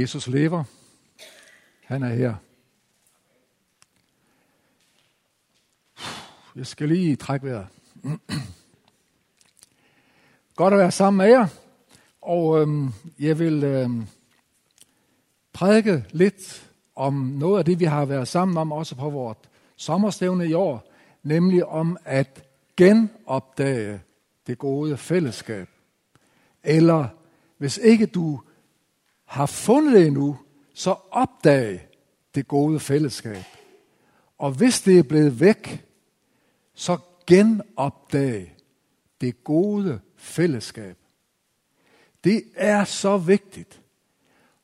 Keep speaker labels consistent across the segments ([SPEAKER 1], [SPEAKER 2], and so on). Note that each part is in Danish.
[SPEAKER 1] Jesus lever. Han er her. Jeg skal lige trække vejret. Godt at være sammen med jer. Og øhm, jeg vil øhm, prædike lidt om noget af det, vi har været sammen om, også på vores sommerstævne i år, nemlig om at genopdage det gode fællesskab. Eller hvis ikke du har fundet det endnu, så opdag det gode fællesskab. Og hvis det er blevet væk, så genopdag det gode fællesskab. Det er så vigtigt.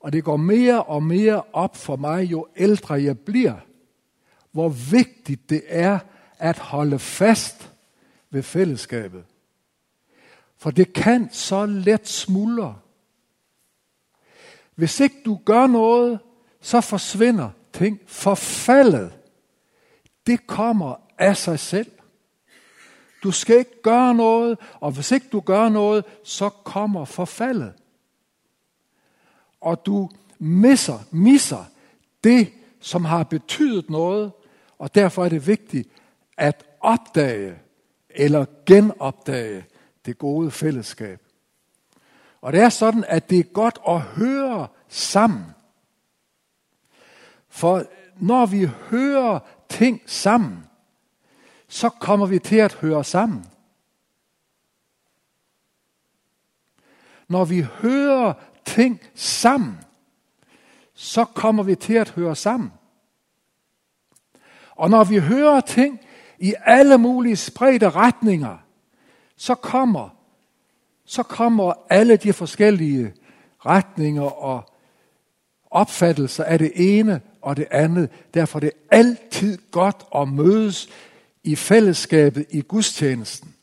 [SPEAKER 1] Og det går mere og mere op for mig, jo ældre jeg bliver, hvor vigtigt det er at holde fast ved fællesskabet. For det kan så let smuldre. Hvis ikke du gør noget, så forsvinder ting. Forfaldet, det kommer af sig selv. Du skal ikke gøre noget, og hvis ikke du gør noget, så kommer forfaldet. Og du misser, misser det, som har betydet noget, og derfor er det vigtigt at opdage eller genopdage det gode fællesskab. Og det er sådan, at det er godt at høre sammen. For når vi hører ting sammen, så kommer vi til at høre sammen. Når vi hører ting sammen, så kommer vi til at høre sammen. Og når vi hører ting i alle mulige spredte retninger, så kommer, så kommer alle de forskellige retninger og opfattelser af det ene og det andet. Derfor er det altid godt at mødes i fællesskabet i gudstjenesten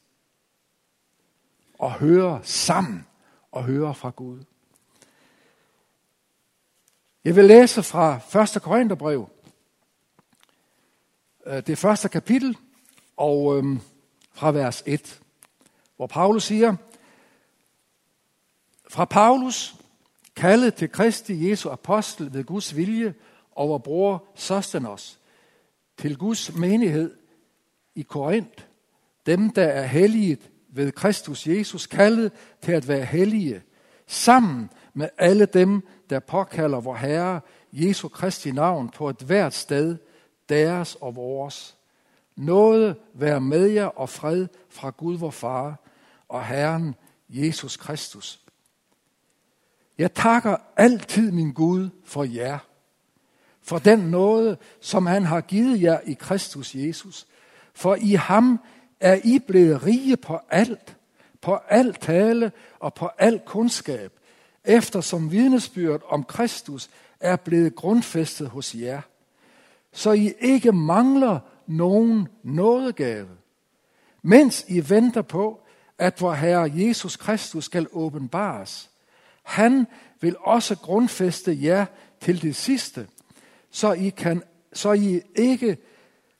[SPEAKER 1] og høre sammen og høre fra Gud. Jeg vil læse fra 1. Korintherbrev, øh, det første kapitel, og øhm, fra vers 1, hvor Paulus siger, fra Paulus, kaldet til Kristi Jesu apostel ved Guds vilje over bror Sostenos, til Guds menighed i Korinth, dem der er helliget ved Kristus Jesus, kaldet til at være hellige, sammen med alle dem, der påkalder vor Herre Jesu Kristi navn på et hvert sted, deres og vores. Noget være med jer og fred fra Gud vor Far og Herren Jesus Kristus. Jeg takker altid min Gud for jer, for den nåde, som han har givet jer i Kristus Jesus. For i ham er I blevet rige på alt, på alt tale og på al kundskab, eftersom vidnesbyrd om Kristus er blevet grundfæstet hos jer, så I ikke mangler nogen nådegave, mens I venter på, at vor Herre Jesus Kristus skal åbenbares. Han vil også grundfæste jer til det sidste, så I, kan, så I ikke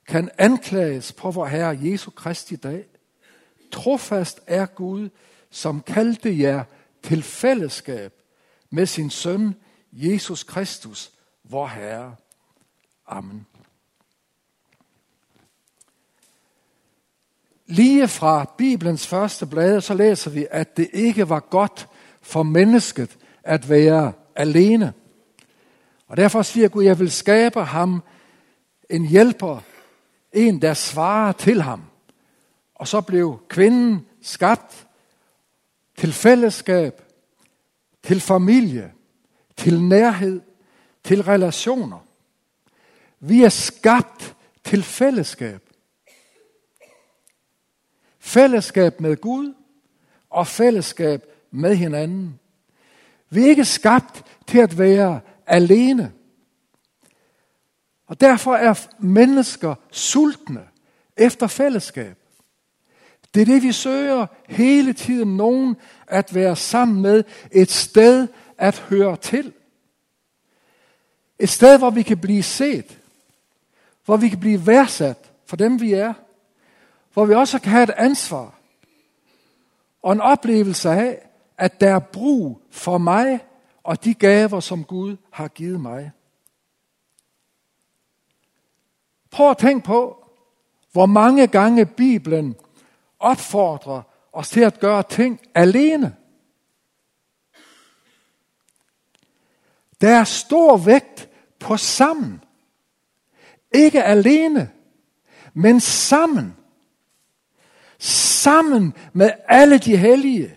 [SPEAKER 1] kan anklages på vor Herre Jesu Kristi dag. Trofast er Gud, som kaldte jer til fællesskab med sin søn Jesus Kristus, vor Herre. Amen. Lige fra Bibelens første blade, så læser vi, at det ikke var godt for mennesket at være alene. Og derfor siger Gud, jeg vil skabe ham en hjælper, en der svarer til ham. Og så blev kvinden skabt til fællesskab, til familie, til nærhed, til relationer. Vi er skabt til fællesskab. Fællesskab med Gud og fællesskab med hinanden. Vi er ikke skabt til at være alene. Og derfor er mennesker sultne efter fællesskab. Det er det, vi søger hele tiden. Nogen at være sammen med. Et sted at høre til. Et sted, hvor vi kan blive set. Hvor vi kan blive værdsat for dem, vi er. Hvor vi også kan have et ansvar. Og en oplevelse af, at der er brug for mig og de gaver, som Gud har givet mig. Prøv at tænke på, hvor mange gange Bibelen opfordrer os til at gøre ting alene. Der er stor vægt på sammen. Ikke alene, men sammen. Sammen med alle de hellige.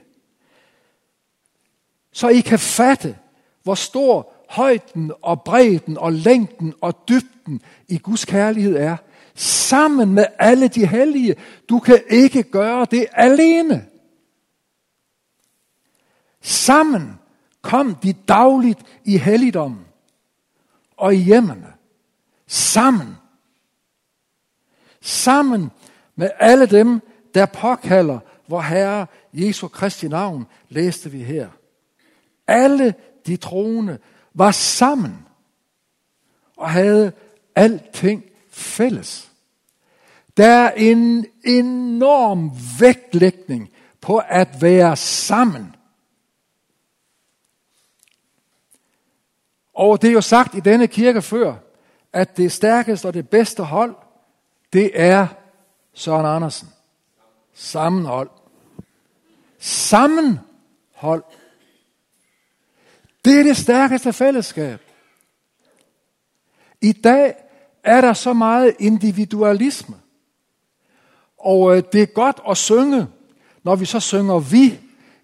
[SPEAKER 1] Så I kan fatte, hvor stor højden og bredden og længden og dybden i Guds kærlighed er. Sammen med alle de hellige. Du kan ikke gøre det alene. Sammen kom de dagligt i helligdommen og i hjemmene. Sammen. Sammen med alle dem, der påkalder vor Herre Jesu Kristi navn, læste vi her. Alle de troende var sammen og havde alting fælles. Der er en enorm vægtlægning på at være sammen. Og det er jo sagt i denne kirke før, at det stærkeste og det bedste hold, det er Søren Andersen. Sammenhold. Sammenhold. Det er det stærkeste fællesskab. I dag er der så meget individualisme. Og øh, det er godt at synge, når vi så synger vi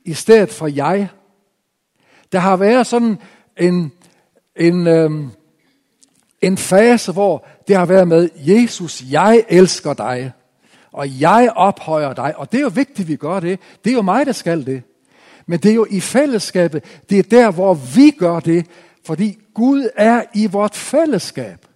[SPEAKER 1] i stedet for jeg. Der har været sådan en, en, øhm, en fase, hvor det har været med, Jesus, jeg elsker dig, og jeg ophøjer dig. Og det er jo vigtigt, at vi gør det. Det er jo mig, der skal det. Men det er jo i fællesskabet, det er der, hvor vi gør det, fordi Gud er i vort fællesskab.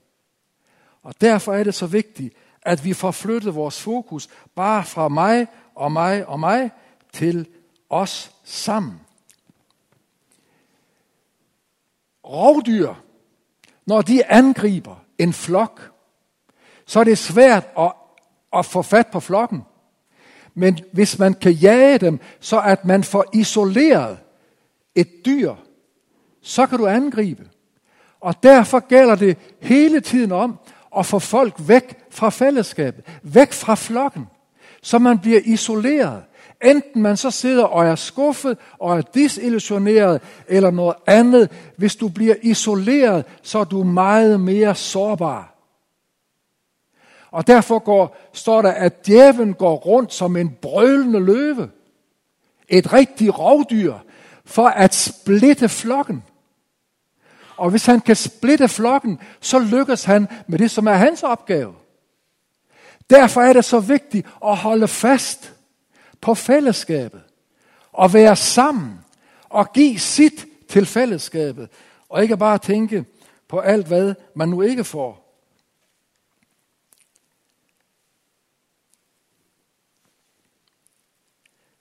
[SPEAKER 1] Og derfor er det så vigtigt, at vi får flyttet vores fokus bare fra mig og mig og mig til os sammen. Rovdyr, når de angriber en flok, så er det svært at, at få fat på flokken. Men hvis man kan jage dem, så at man får isoleret et dyr, så kan du angribe. Og derfor gælder det hele tiden om at få folk væk fra fællesskabet, væk fra flokken, så man bliver isoleret. Enten man så sidder og er skuffet og er disillusioneret eller noget andet. Hvis du bliver isoleret, så er du meget mere sårbar. Og derfor går, står der, at djæven går rundt som en brølende løve. Et rigtigt rovdyr for at splitte flokken. Og hvis han kan splitte flokken, så lykkes han med det, som er hans opgave. Derfor er det så vigtigt at holde fast på fællesskabet. Og være sammen. Og give sit til fællesskabet. Og ikke bare tænke på alt, hvad man nu ikke får.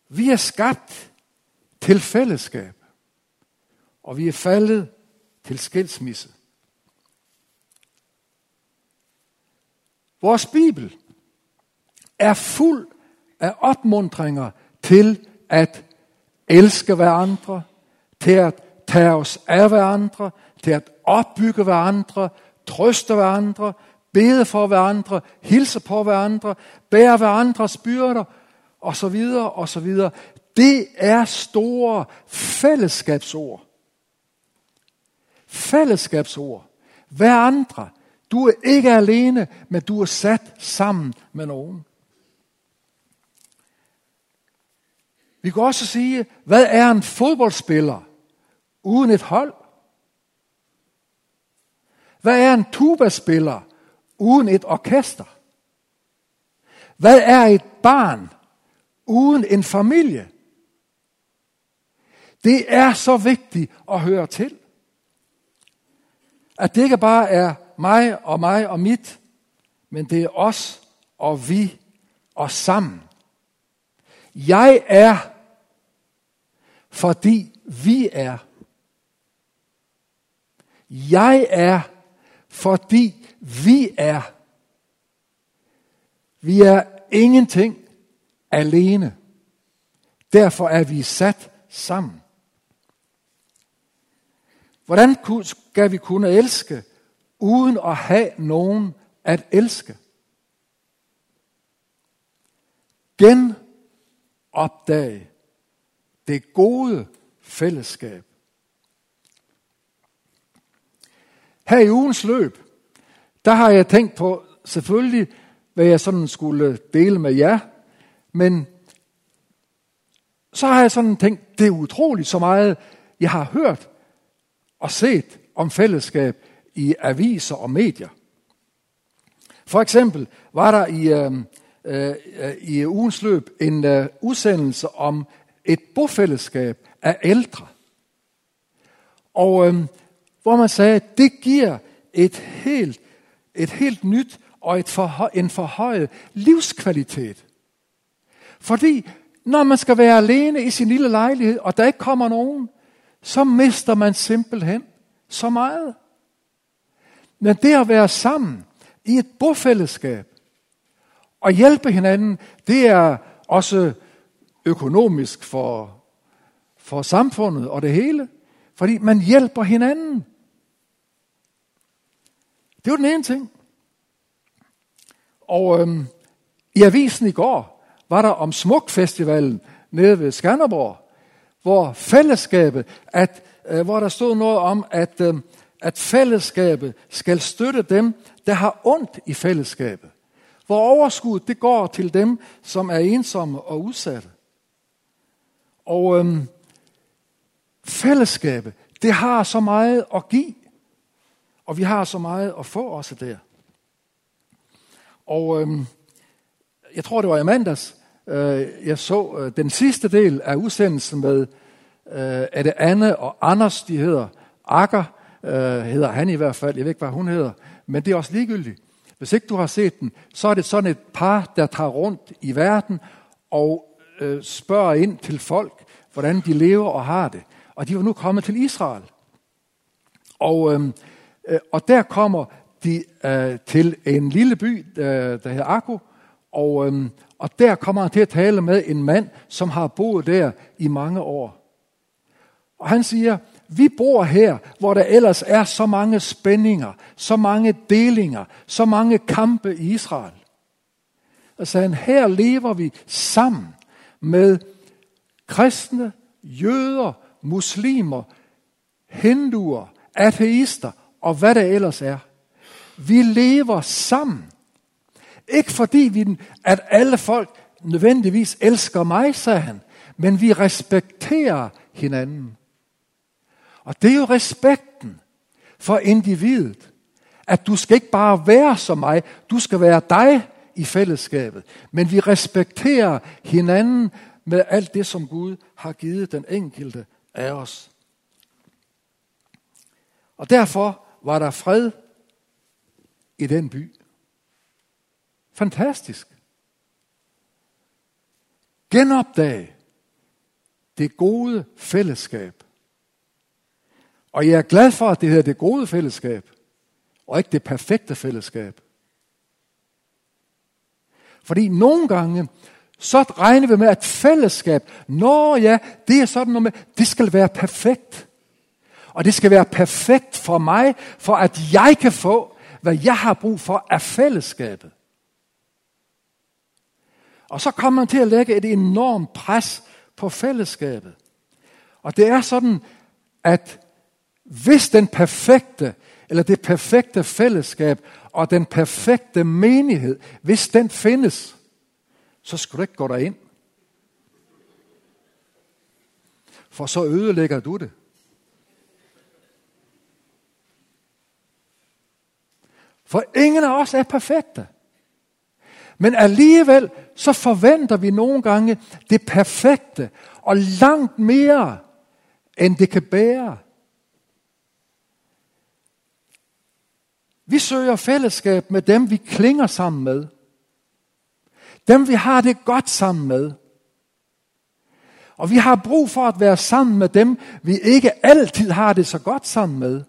[SPEAKER 1] Vi er skabt til fællesskab, og vi er faldet til skilsmisse. Vores Bibel er fuld af opmundringer til at elske hverandre, til at tage os af hverandre, til at opbygge hverandre, trøste hverandre, bede for hverandre, hilse på hverandre, bære hverandres byrder og så videre og så videre. Det er store fællesskabsord. Fællesskabsord. Hver andre. Du er ikke alene, men du er sat sammen med nogen. Vi kan også sige, hvad er en fodboldspiller uden et hold? Hvad er en tubaspiller uden et orkester? Hvad er et barn uden en familie. Det er så vigtigt at høre til. At det ikke bare er mig og mig og mit, men det er os og vi og sammen. Jeg er, fordi vi er. Jeg er, fordi vi er. Vi er ingenting alene. Derfor er vi sat sammen. Hvordan skal vi kunne elske, uden at have nogen at elske? Genopdag det gode fællesskab. Her i ugens løb, der har jeg tænkt på selvfølgelig, hvad jeg sådan skulle dele med jer, men så har jeg sådan tænkt, det er utroligt så meget, jeg har hørt og set om fællesskab i aviser og medier. For eksempel var der i, øh, øh, i ugens løb en øh, udsendelse om et bofællesskab af ældre. Og øh, hvor man sagde, at det giver et helt, et helt nyt og et forhø- en forhøjet livskvalitet. Fordi når man skal være alene i sin lille lejlighed, og der ikke kommer nogen, så mister man simpelthen så meget. Men det at være sammen i et bofællesskab og hjælpe hinanden, det er også økonomisk for, for samfundet og det hele. Fordi man hjælper hinanden. Det var den ene ting. Og øhm, i avisen i går var der om Smukfestivalen nede ved Skanderborg, hvor fællesskabet, at, øh, hvor der stod noget om, at, øh, at fællesskabet skal støtte dem, der har ondt i fællesskabet. Hvor overskud det går til dem, som er ensomme og udsatte. Og øhm, fællesskabet, det har så meget at give, og vi har så meget at få også der. Og øhm, jeg tror, det var i mandags, Øh, jeg så øh, den sidste del af udsendelsen med, øh, er det Anne og Anders, de hedder. Akker øh, hedder han i hvert fald, jeg ved ikke, hvad hun hedder, men det er også ligegyldigt. Hvis ikke du har set den, så er det sådan et par, der tager rundt i verden og øh, spørger ind til folk, hvordan de lever og har det. Og de var nu kommet til Israel. Og, øh, øh, og der kommer de øh, til en lille by, øh, der hedder Akko, og, øh, og der kommer han til at tale med en mand, som har boet der i mange år. Og han siger, vi bor her, hvor der ellers er så mange spændinger, så mange delinger, så mange kampe i Israel. Og så han, her lever vi sammen med kristne, jøder, muslimer, hinduer, ateister og hvad der ellers er. Vi lever sammen. Ikke fordi vi, at alle folk nødvendigvis elsker mig, sagde han, men vi respekterer hinanden. Og det er jo respekten for individet. At du skal ikke bare være som mig, du skal være dig i fællesskabet. Men vi respekterer hinanden med alt det, som Gud har givet den enkelte af os. Og derfor var der fred i den by. Fantastisk. Genopdag det gode fællesskab. Og jeg er glad for, at det hedder det gode fællesskab, og ikke det perfekte fællesskab. Fordi nogle gange, så regner vi med, at fællesskab, når ja, det er sådan noget med, det skal være perfekt. Og det skal være perfekt for mig, for at jeg kan få, hvad jeg har brug for af fællesskabet. Og så kommer man til at lægge et enormt pres på fællesskabet. Og det er sådan, at hvis den perfekte, eller det perfekte fællesskab og den perfekte menighed, hvis den findes, så skal du ikke gå derind. For så ødelægger du det. For ingen af os er perfekte. Men alligevel så forventer vi nogle gange det perfekte, og langt mere, end det kan bære. Vi søger fællesskab med dem, vi klinger sammen med. Dem, vi har det godt sammen med. Og vi har brug for at være sammen med dem, vi ikke altid har det så godt sammen med.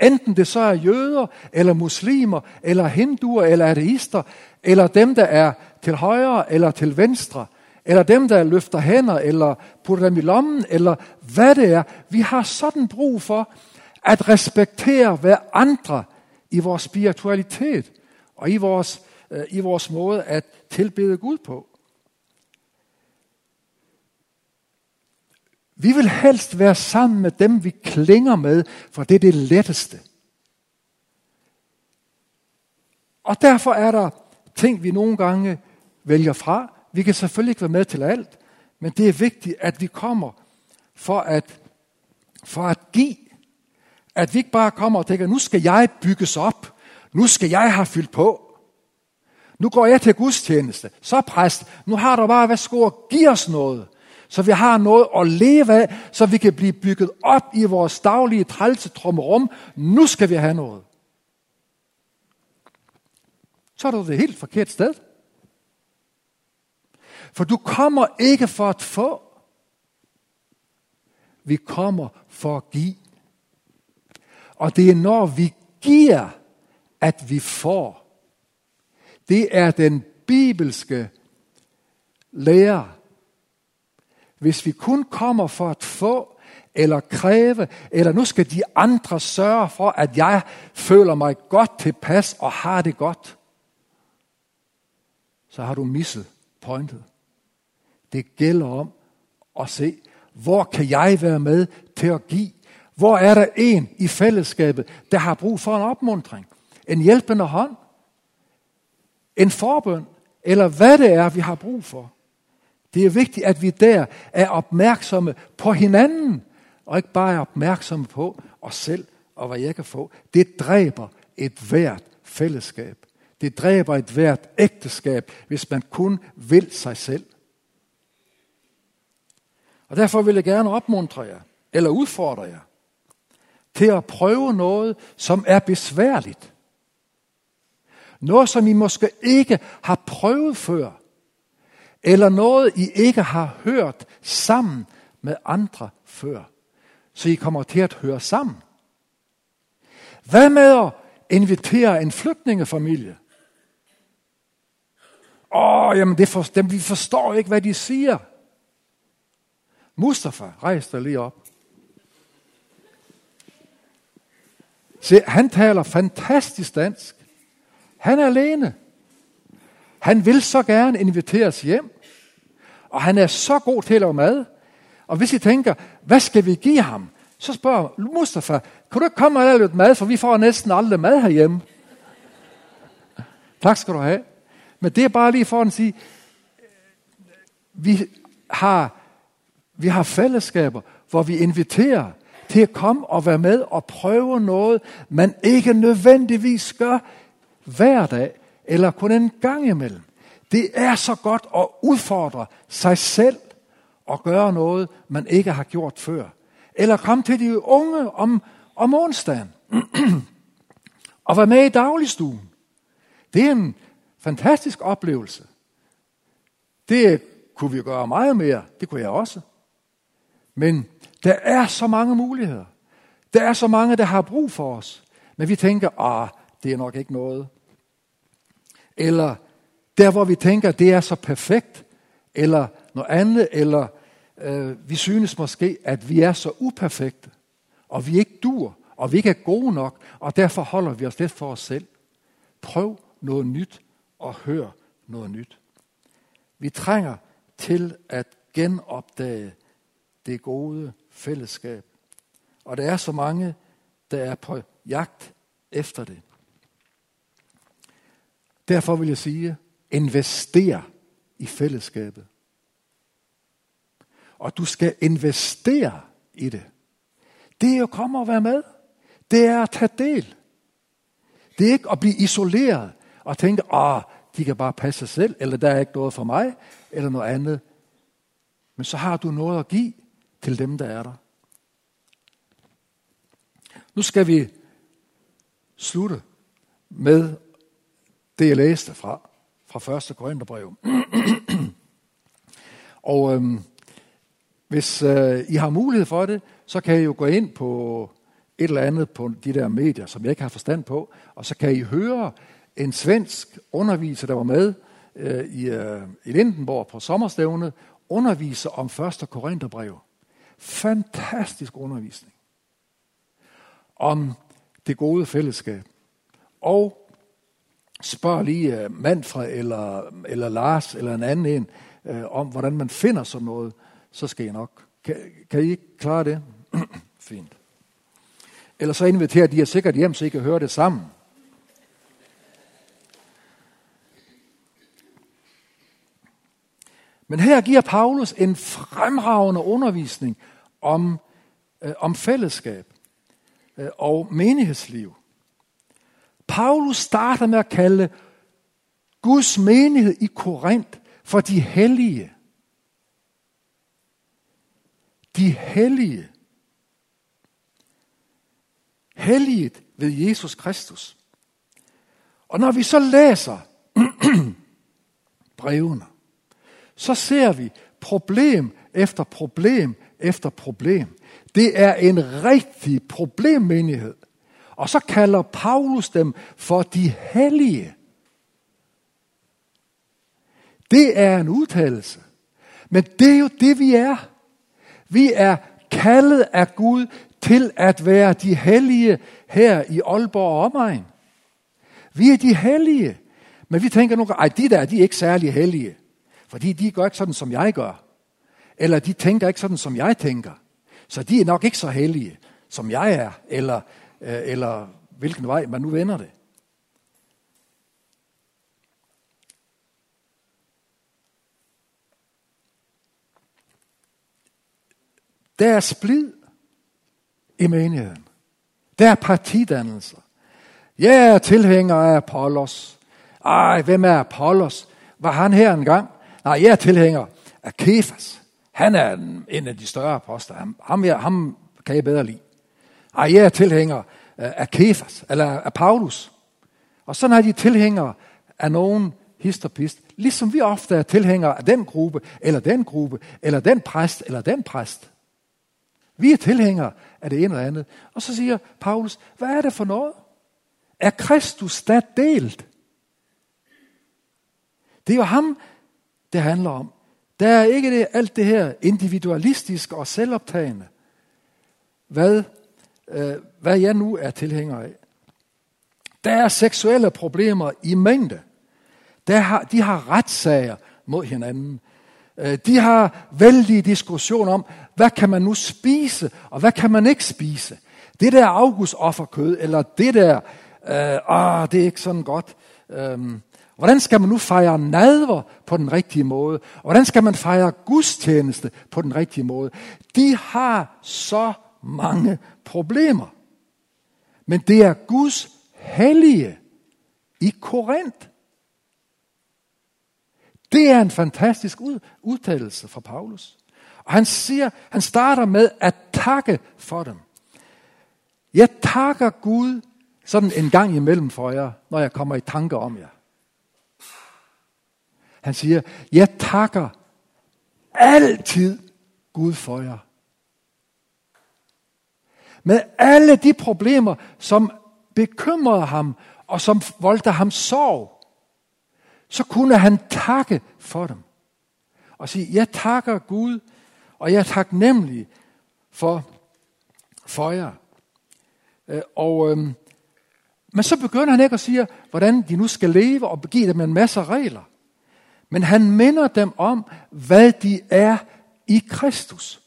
[SPEAKER 1] Enten det så er jøder, eller muslimer, eller hinduer, eller ateister, eller dem, der er til højre eller til venstre, eller dem, der løfter hænder, eller putter dem i lommen, eller hvad det er. Vi har sådan brug for, at respektere hver andre i vores spiritualitet og i vores, øh, i vores måde at tilbede Gud på. Vi vil helst være sammen med dem, vi klinger med, for det er det letteste. Og derfor er der ting, vi nogle gange vælger fra. Vi kan selvfølgelig ikke være med til alt, men det er vigtigt, at vi kommer for at, for at give. At vi ikke bare kommer og tænker, nu skal jeg bygges op. Nu skal jeg have fyldt på. Nu går jeg til gudstjeneste. Så præst, nu har du bare, værsgo og giv os noget. Så vi har noget at leve af, så vi kan blive bygget op i vores daglige trælsetrummerum. Nu skal vi have noget. Så er du det helt forkert sted. For du kommer ikke for at få. Vi kommer for at give. Og det er når vi giver, at vi får. Det er den bibelske lære. Hvis vi kun kommer for at få, eller kræve, eller nu skal de andre sørge for, at jeg føler mig godt tilpas og har det godt, så har du misset pointet. Det gælder om at se, hvor kan jeg være med til at give? Hvor er der en i fællesskabet, der har brug for en opmundring? En hjælpende hånd? En forbøn? Eller hvad det er, vi har brug for? Det er vigtigt, at vi der er opmærksomme på hinanden, og ikke bare er opmærksomme på os selv og hvad jeg kan få. Det dræber et hvert fællesskab. Det dræber et hvert ægteskab, hvis man kun vil sig selv. Og derfor vil jeg gerne opmuntre jer, eller udfordre jer, til at prøve noget, som er besværligt. Noget, som I måske ikke har prøvet før. Eller noget, I ikke har hørt sammen med andre før. Så I kommer til at høre sammen. Hvad med at invitere en flygtningefamilie? Åh, jamen det for, dem, vi forstår ikke, hvad de siger. Mustafa, rejs dig lige op. Se, han taler fantastisk dansk. Han er alene. Han vil så gerne inviteres hjem. Og han er så god til at lave mad. Og hvis I tænker, hvad skal vi give ham? Så spørger Mustafa, kan du ikke komme og lave lidt mad, for vi får næsten aldrig mad herhjemme. Tak skal du have. Men det er bare lige for at sige, vi har, vi har fællesskaber, hvor vi inviterer til at komme og være med og prøve noget, man ikke nødvendigvis gør hver dag, eller kun en gang imellem. Det er så godt at udfordre sig selv og gøre noget, man ikke har gjort før. Eller komme til de unge om, om onsdagen og være med i dagligstuen. Det er en fantastisk oplevelse. Det kunne vi gøre meget mere. Det kunne jeg også. Men der er så mange muligheder. Der er så mange, der har brug for os. Men vi tænker, ah, det er nok ikke noget. Eller der, hvor vi tænker, det er så perfekt. Eller noget andet. Eller øh, vi synes måske, at vi er så uperfekte. Og vi ikke dur. Og vi ikke er gode nok. Og derfor holder vi os lidt for os selv. Prøv noget nyt og hør noget nyt. Vi trænger til at genopdage det gode fællesskab. Og der er så mange, der er på jagt efter det. Derfor vil jeg sige, invester i fællesskabet. Og du skal investere i det. Det er at komme og være med. Det er at tage del. Det er ikke at blive isoleret og tænke, ah, de kan bare passe sig selv, eller der er ikke noget for mig, eller noget andet. Men så har du noget at give til dem, der er der. Nu skal vi slutte med det, jeg læste fra, fra 1. Korintherbrev. og øhm, hvis øh, I har mulighed for det, så kan I jo gå ind på et eller andet på de der medier, som jeg ikke har forstand på, og så kan I høre en svensk underviser, der var med øh, i, øh, i Lindenborg på sommerstævnet, underviser om 1. Korintherbrev. Fantastisk undervisning. om det gode fællesskab. Og spørg lige øh, Manfred eller, eller Lars eller en anden en, øh, om hvordan man finder sådan noget, så skal I nok. Kan, kan I ikke klare det? Fint. Eller så inviterer de jer sikkert hjem, så I kan høre det sammen. Men her giver Paulus en fremragende undervisning om, øh, om fællesskab øh, og menighedsliv. Paulus starter med at kalde Guds menighed i Korinth for de hellige. De hellige. Helliget ved Jesus Kristus. Og når vi så læser brevene, så ser vi problem efter problem efter problem. Det er en rigtig problemmenighed. Og så kalder Paulus dem for de hellige. Det er en udtalelse. Men det er jo det, vi er. Vi er kaldet af Gud til at være de hellige her i Aalborg og omegn. Vi er de hellige. Men vi tænker nogle gange, de der, de er ikke særlig hellige. Fordi de gør ikke sådan, som jeg gør. Eller de tænker ikke sådan, som jeg tænker. Så de er nok ikke så hellige, som jeg er. Eller, Øh, eller hvilken vej man nu vender det. Der er splid i menigheden. Der er partidannelser. Jeg er tilhænger af Apollos. Ej, hvem er Apollos? Var han her engang? Nej, jeg er tilhænger af Kefas. Han er en af de større apostler. Ham, ham, ham kan jeg bedre lide. Ej, jeg er tilhænger af Kefas, eller af Paulus. Og sådan er de tilhængere af nogen histopist, ligesom vi ofte er tilhængere af den gruppe, eller den gruppe, eller den præst, eller den præst. Vi er tilhængere af det ene eller andet. Og så siger Paulus, hvad er det for noget? Er Kristus da delt? Det er jo ham, det handler om. Der er ikke det, alt det her individualistiske og selvoptagende. Hvad, øh, hvad jeg nu er tilhænger af. Der er seksuelle problemer i mængde. Der har, de har retssager mod hinanden. Øh, de har vældige diskussioner om, hvad kan man nu spise, og hvad kan man ikke spise. Det der augustofferkød, eller det der, øh, ah, det er ikke sådan godt. Øhm, hvordan skal man nu fejre nadver på den rigtige måde? Hvordan skal man fejre gudstjeneste på den rigtige måde? De har så mange problemer. Men det er Guds hellige i Korinth. Det er en fantastisk udtalelse fra Paulus. Og han siger, han starter med at takke for dem. Jeg takker Gud sådan en gang imellem for jer, når jeg kommer i tanke om jer. Han siger, jeg takker altid Gud for jer. Med alle de problemer, som bekymrede ham, og som voldte ham sorg, så kunne han takke for dem. Og sige, jeg takker Gud, og jeg er taknemmelig for, for jer. Øh, og, øhm, men så begynder han ikke at sige, hvordan de nu skal leve og give dem en masse regler. Men han minder dem om, hvad de er i Kristus.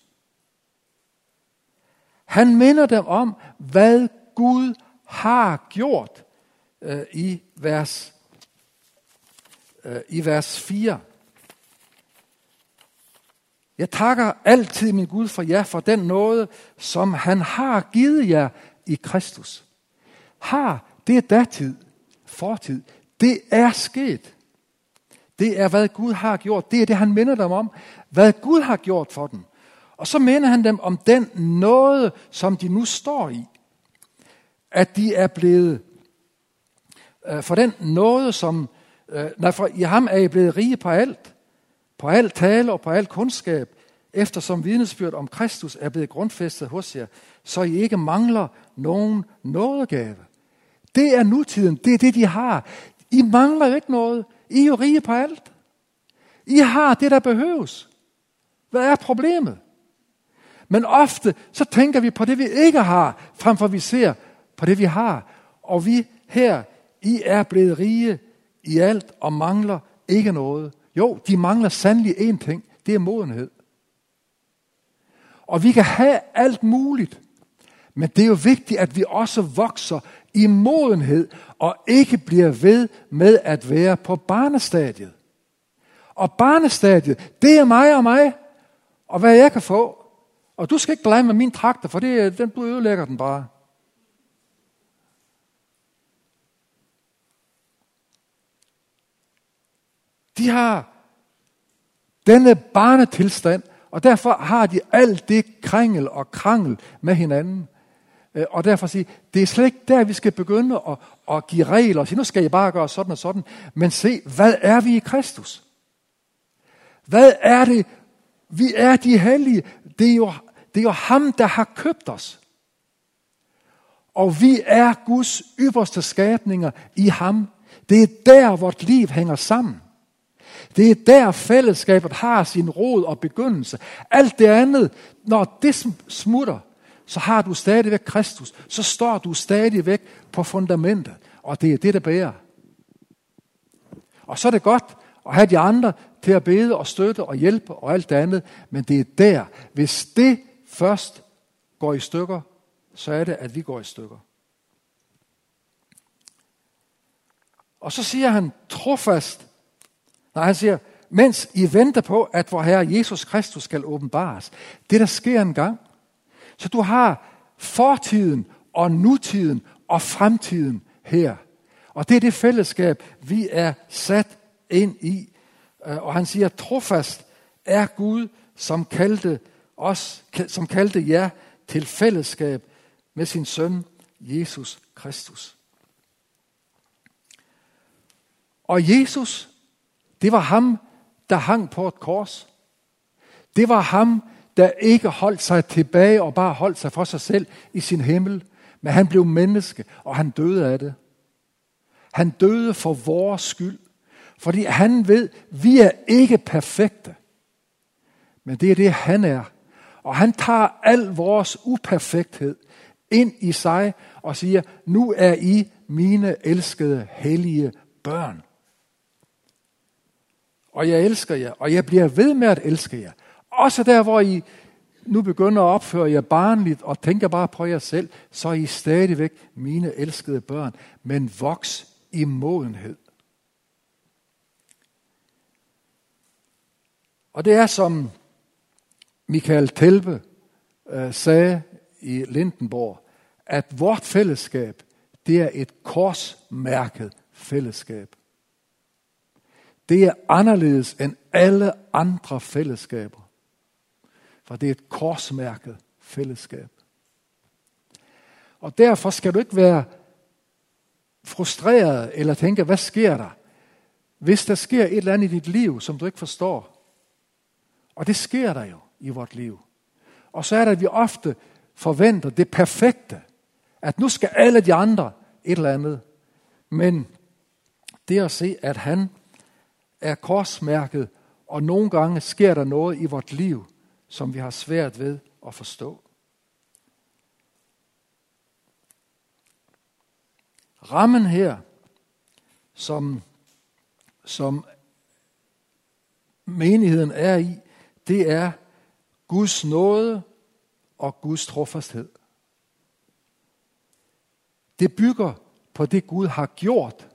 [SPEAKER 1] Han minder dem om, hvad Gud har gjort øh, i, vers, øh, i vers 4. Jeg takker altid min Gud for jer for den nåde, som han har givet jer i Kristus. Har, det er datid, fortid. Det er sket. Det er, hvad Gud har gjort. Det er det, han minder dem om. Hvad Gud har gjort for dem. Og så minder han dem om den nåde, som de nu står i. At de er blevet, øh, for den nåde, som, øh, nej, for i ham er I blevet rige på alt. På alt tale og på alt kundskab. Eftersom vidnesbyrd om Kristus er blevet grundfæstet hos jer, så I ikke mangler nogen nådegave. Det er nutiden. Det er det, de har. I mangler jo ikke noget. I er jo rige på alt. I har det, der behøves. Hvad er problemet? Men ofte så tænker vi på det, vi ikke har, frem for vi ser på det, vi har. Og vi her, I er blevet rige i alt og mangler ikke noget. Jo, de mangler sandelig én ting. Det er modenhed. Og vi kan have alt muligt. Men det er jo vigtigt, at vi også vokser i modenhed og ikke bliver ved med at være på barnestadiet. Og barnestadiet, det er mig og mig, og hvad jeg kan få. Og du skal ikke blande med min traktor, for det, den, du ødelægger den bare. De har denne barnetilstand, og derfor har de alt det kringel og krangel med hinanden. Øh, og derfor sige, det er slet ikke der, vi skal begynde at, at give regler og sige, nu skal I bare gøre sådan og sådan. Men se, hvad er vi i Kristus? Hvad er det? Vi er de hellige. Det er jo, det er jo ham, der har købt os. Og vi er Guds ypperste skabninger i ham. Det er der, vort liv hænger sammen. Det er der, fællesskabet har sin rod og begyndelse. Alt det andet, når det smutter, så har du stadigvæk Kristus. Så står du stadigvæk på fundamentet. Og det er det, der bærer. Og så er det godt at have de andre til at bede og støtte og hjælpe og alt det andet. Men det er der, hvis det først går i stykker, så er det, at vi går i stykker. Og så siger han trofast, nej han siger, mens I venter på, at vor Herre Jesus Kristus skal åbenbares. Det, der sker en gang. Så du har fortiden og nutiden og fremtiden her. Og det er det fællesskab, vi er sat ind i. Øh, og han siger, trofast er Gud, som kaldte os, som kaldte jer til fællesskab med sin søn, Jesus Kristus. Og Jesus, det var ham, der hang på et kors. Det var ham, der ikke holdt sig tilbage og bare holdt sig for sig selv i sin himmel, men han blev menneske, og han døde af det. Han døde for vores skyld, fordi han ved, vi er ikke perfekte. Men det er det, han er. Og han tager al vores uperfekthed ind i sig og siger, nu er I mine elskede, hellige børn. Og jeg elsker jer, og jeg bliver ved med at elske jer. Også der, hvor I nu begynder at opføre jer barnligt og tænker bare på jer selv, så er I stadigvæk mine elskede børn, men voks i modenhed. Og det er som Michael Telpe øh, sagde i Lindenborg, at vort fællesskab, det er et korsmærket fællesskab. Det er anderledes end alle andre fællesskaber. For det er et korsmærket fællesskab. Og derfor skal du ikke være frustreret eller tænke, hvad sker der? Hvis der sker et eller andet i dit liv, som du ikke forstår. Og det sker der jo i vort liv. Og så er det, at vi ofte forventer det perfekte. At nu skal alle de andre et eller andet. Men det at se, at han er korsmærket, og nogle gange sker der noget i vort liv, som vi har svært ved at forstå. Rammen her, som, som menigheden er i, det er Guds nåde og Guds trofasthed. Det bygger på det, Gud har gjort,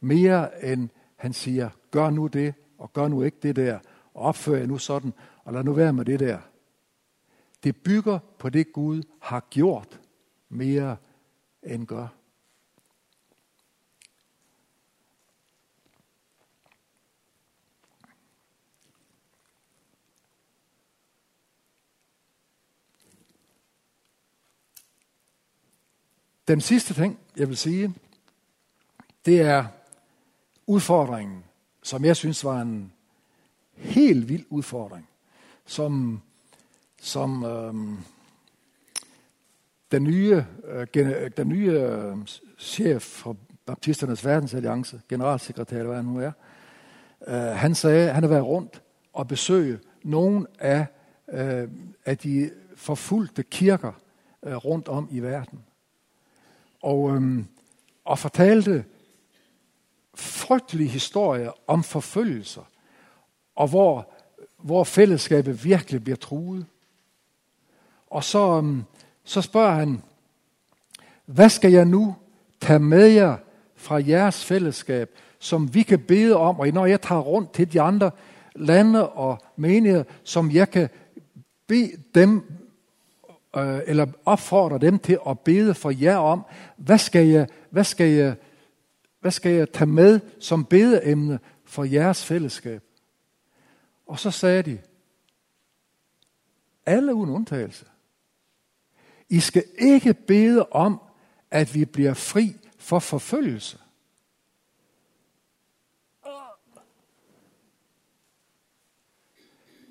[SPEAKER 1] mere end han siger, gør nu det, og gør nu ikke det der, og opfør jer nu sådan, og lad nu være med det der. Det bygger på det, Gud har gjort, mere end gør. Den sidste ting, jeg vil sige, det er udfordringen, som jeg synes var en helt vild udfordring, som, som øhm, den nye, øh, øh den nye øh, chef for Baptisternes Verdensalliance, generalsekretær, hvad han nu er, øh, han sagde, han har været rundt og besøge nogle af, øh, af de forfulgte kirker øh, rundt om i verden og, øhm, og fortalte frygtelige historier om forfølgelser, og hvor, hvor fællesskabet virkelig bliver truet. Og så, øhm, så spørger han, hvad skal jeg nu tage med jer fra jeres fællesskab, som vi kan bede om, og når jeg tager rundt til de andre lande og menigheder, som jeg kan bede dem, øh, eller opfordrer dem til at bede for jer om, hvad skal jeg, hvad skal jeg, hvad skal jeg tage med som bedeemne for jeres fællesskab? Og så sagde de, alle uden undtagelse, I skal ikke bede om, at vi bliver fri for forfølgelse.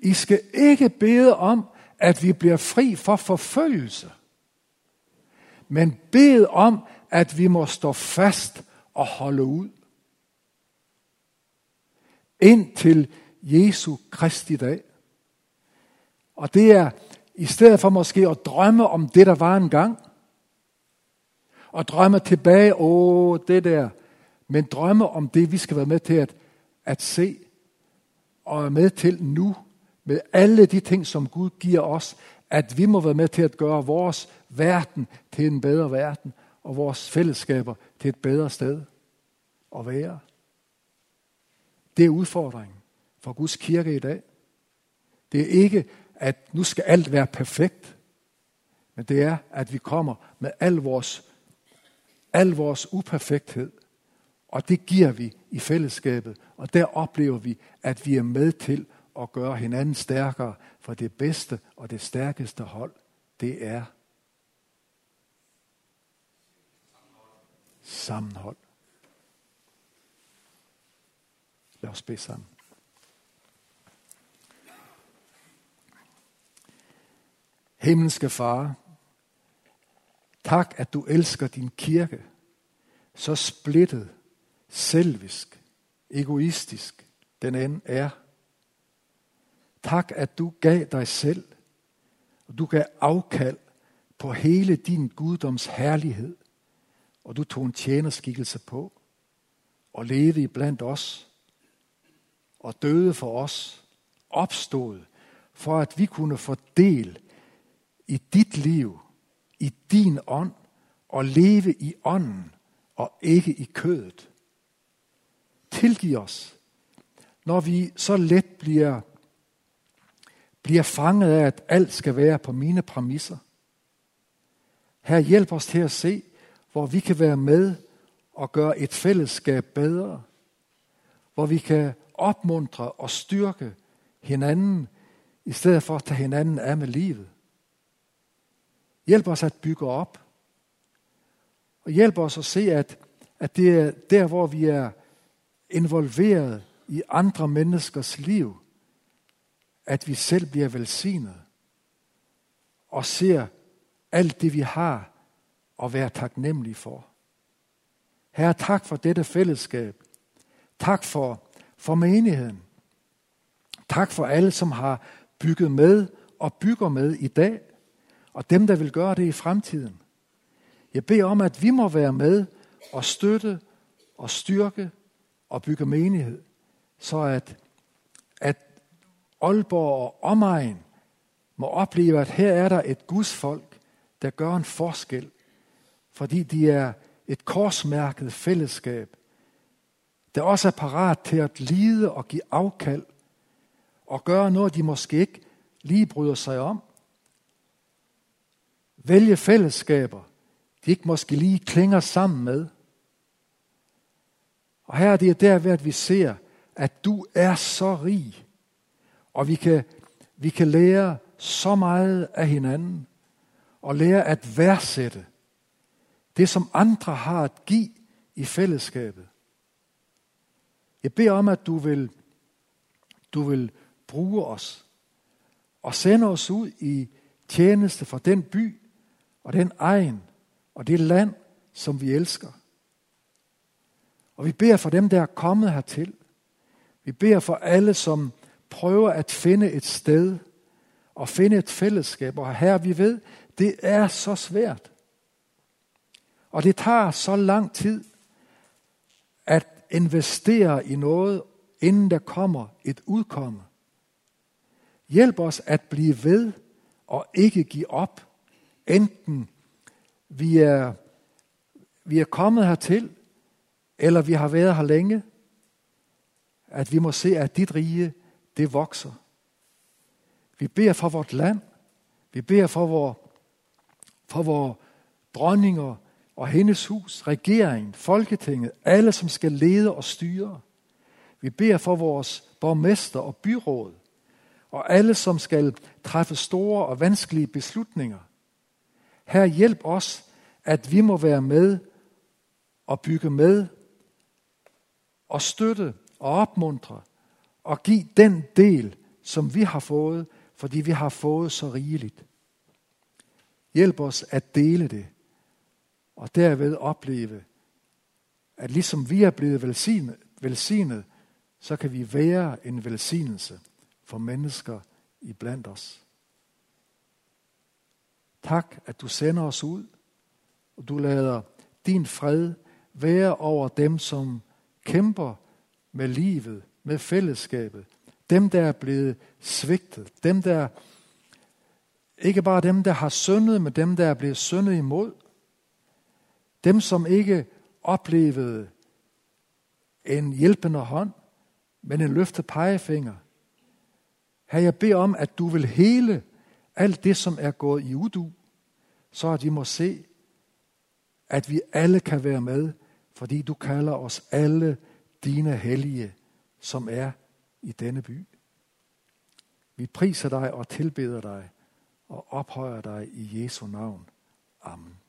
[SPEAKER 1] I skal ikke bede om, at vi bliver fri for forfølgelse. Men bed om, at vi må stå fast og holde ud. Indtil Jesu Kristi dag. Og det er i stedet for måske at drømme om det, der var engang, og drømme tilbage, åh, det der, men drømme om det, vi skal være med til at, at se, og er med til nu, med alle de ting, som Gud giver os, at vi må være med til at gøre vores verden til en bedre verden, og vores fællesskaber til et bedre sted at være. Det er udfordringen for Guds kirke i dag. Det er ikke, at nu skal alt være perfekt, men det er, at vi kommer med al vores, al vores uperfekthed, og det giver vi i fællesskabet, og der oplever vi, at vi er med til at gøre hinanden stærkere, for det bedste og det stærkeste hold, det er sammenhold. Lad os bede sammen. Himmelske Far, tak at du elsker din kirke, så splittet, selvisk, egoistisk den end er. Tak, at du gav dig selv, og du gav afkald på hele din guddoms herlighed, og du tog en tjenerskikkelse på, og levede i blandt os, og døde for os, opstod, for at vi kunne få del i dit liv, i din ånd, og leve i ånden, og ikke i kødet. Tilgiv os, når vi så let bliver bliver fanget af, at alt skal være på mine præmisser. Her hjælp os til at se, hvor vi kan være med og gøre et fællesskab bedre. Hvor vi kan opmuntre og styrke hinanden, i stedet for at tage hinanden af med livet. Hjælp os at bygge op. Og hjælp os at se, at, at det er der, hvor vi er involveret i andre menneskers liv, at vi selv bliver velsignet og ser alt det, vi har, og være taknemmelige for. Herre, tak for dette fællesskab. Tak for, for menigheden. Tak for alle, som har bygget med og bygger med i dag, og dem, der vil gøre det i fremtiden. Jeg beder om, at vi må være med og støtte og styrke og bygge menighed, så at, at Aalborg og omegn må opleve, at her er der et Guds folk, der gør en forskel, fordi de er et korsmærket fællesskab, der også er parat til at lide og give afkald og gøre noget, de måske ikke lige bryder sig om. Vælge fællesskaber, de ikke måske lige klinger sammen med. Og her er det der ved, at vi ser, at du er så rig, og vi kan, vi kan lære så meget af hinanden, og lære at værdsætte det, som andre har at give i fællesskabet. Jeg beder om, at du vil, du vil bruge os og sende os ud i tjeneste for den by og den egen og det land, som vi elsker. Og vi beder for dem, der er kommet hertil. Vi beder for alle, som prøver at finde et sted og finde et fællesskab. Og her vi ved, det er så svært. Og det tager så lang tid at investere i noget, inden der kommer et udkomme. Hjælp os at blive ved og ikke give op, enten vi er, vi er kommet hertil, eller vi har været her længe, at vi må se, at dit rige, det vokser. Vi beder for vort land, vi beder for vores for vores dronninger og hendes hus, regeringen, Folketinget, alle som skal lede og styre. Vi beder for vores borgmester og byråd, og alle som skal træffe store og vanskelige beslutninger. Her hjælp os, at vi må være med og bygge med og støtte og opmuntre og give den del, som vi har fået, fordi vi har fået så rigeligt. Hjælp os at dele det, og derved opleve, at ligesom vi er blevet velsignet, velsignet så kan vi være en velsignelse for mennesker i blandt os. Tak, at du sender os ud, og du lader din fred være over dem, som kæmper med livet, med fællesskabet. Dem, der er blevet svigtet. Dem, der ikke bare dem, der har syndet, men dem, der er blevet syndet imod. Dem, som ikke oplevede en hjælpende hånd, men en løftet pegefinger. Her jeg beder om, at du vil hele alt det, som er gået i udu, så at vi må se, at vi alle kan være med, fordi du kalder os alle dine hellige, som er i denne by. Vi priser dig og tilbeder dig og ophøjer dig i Jesu navn. Amen.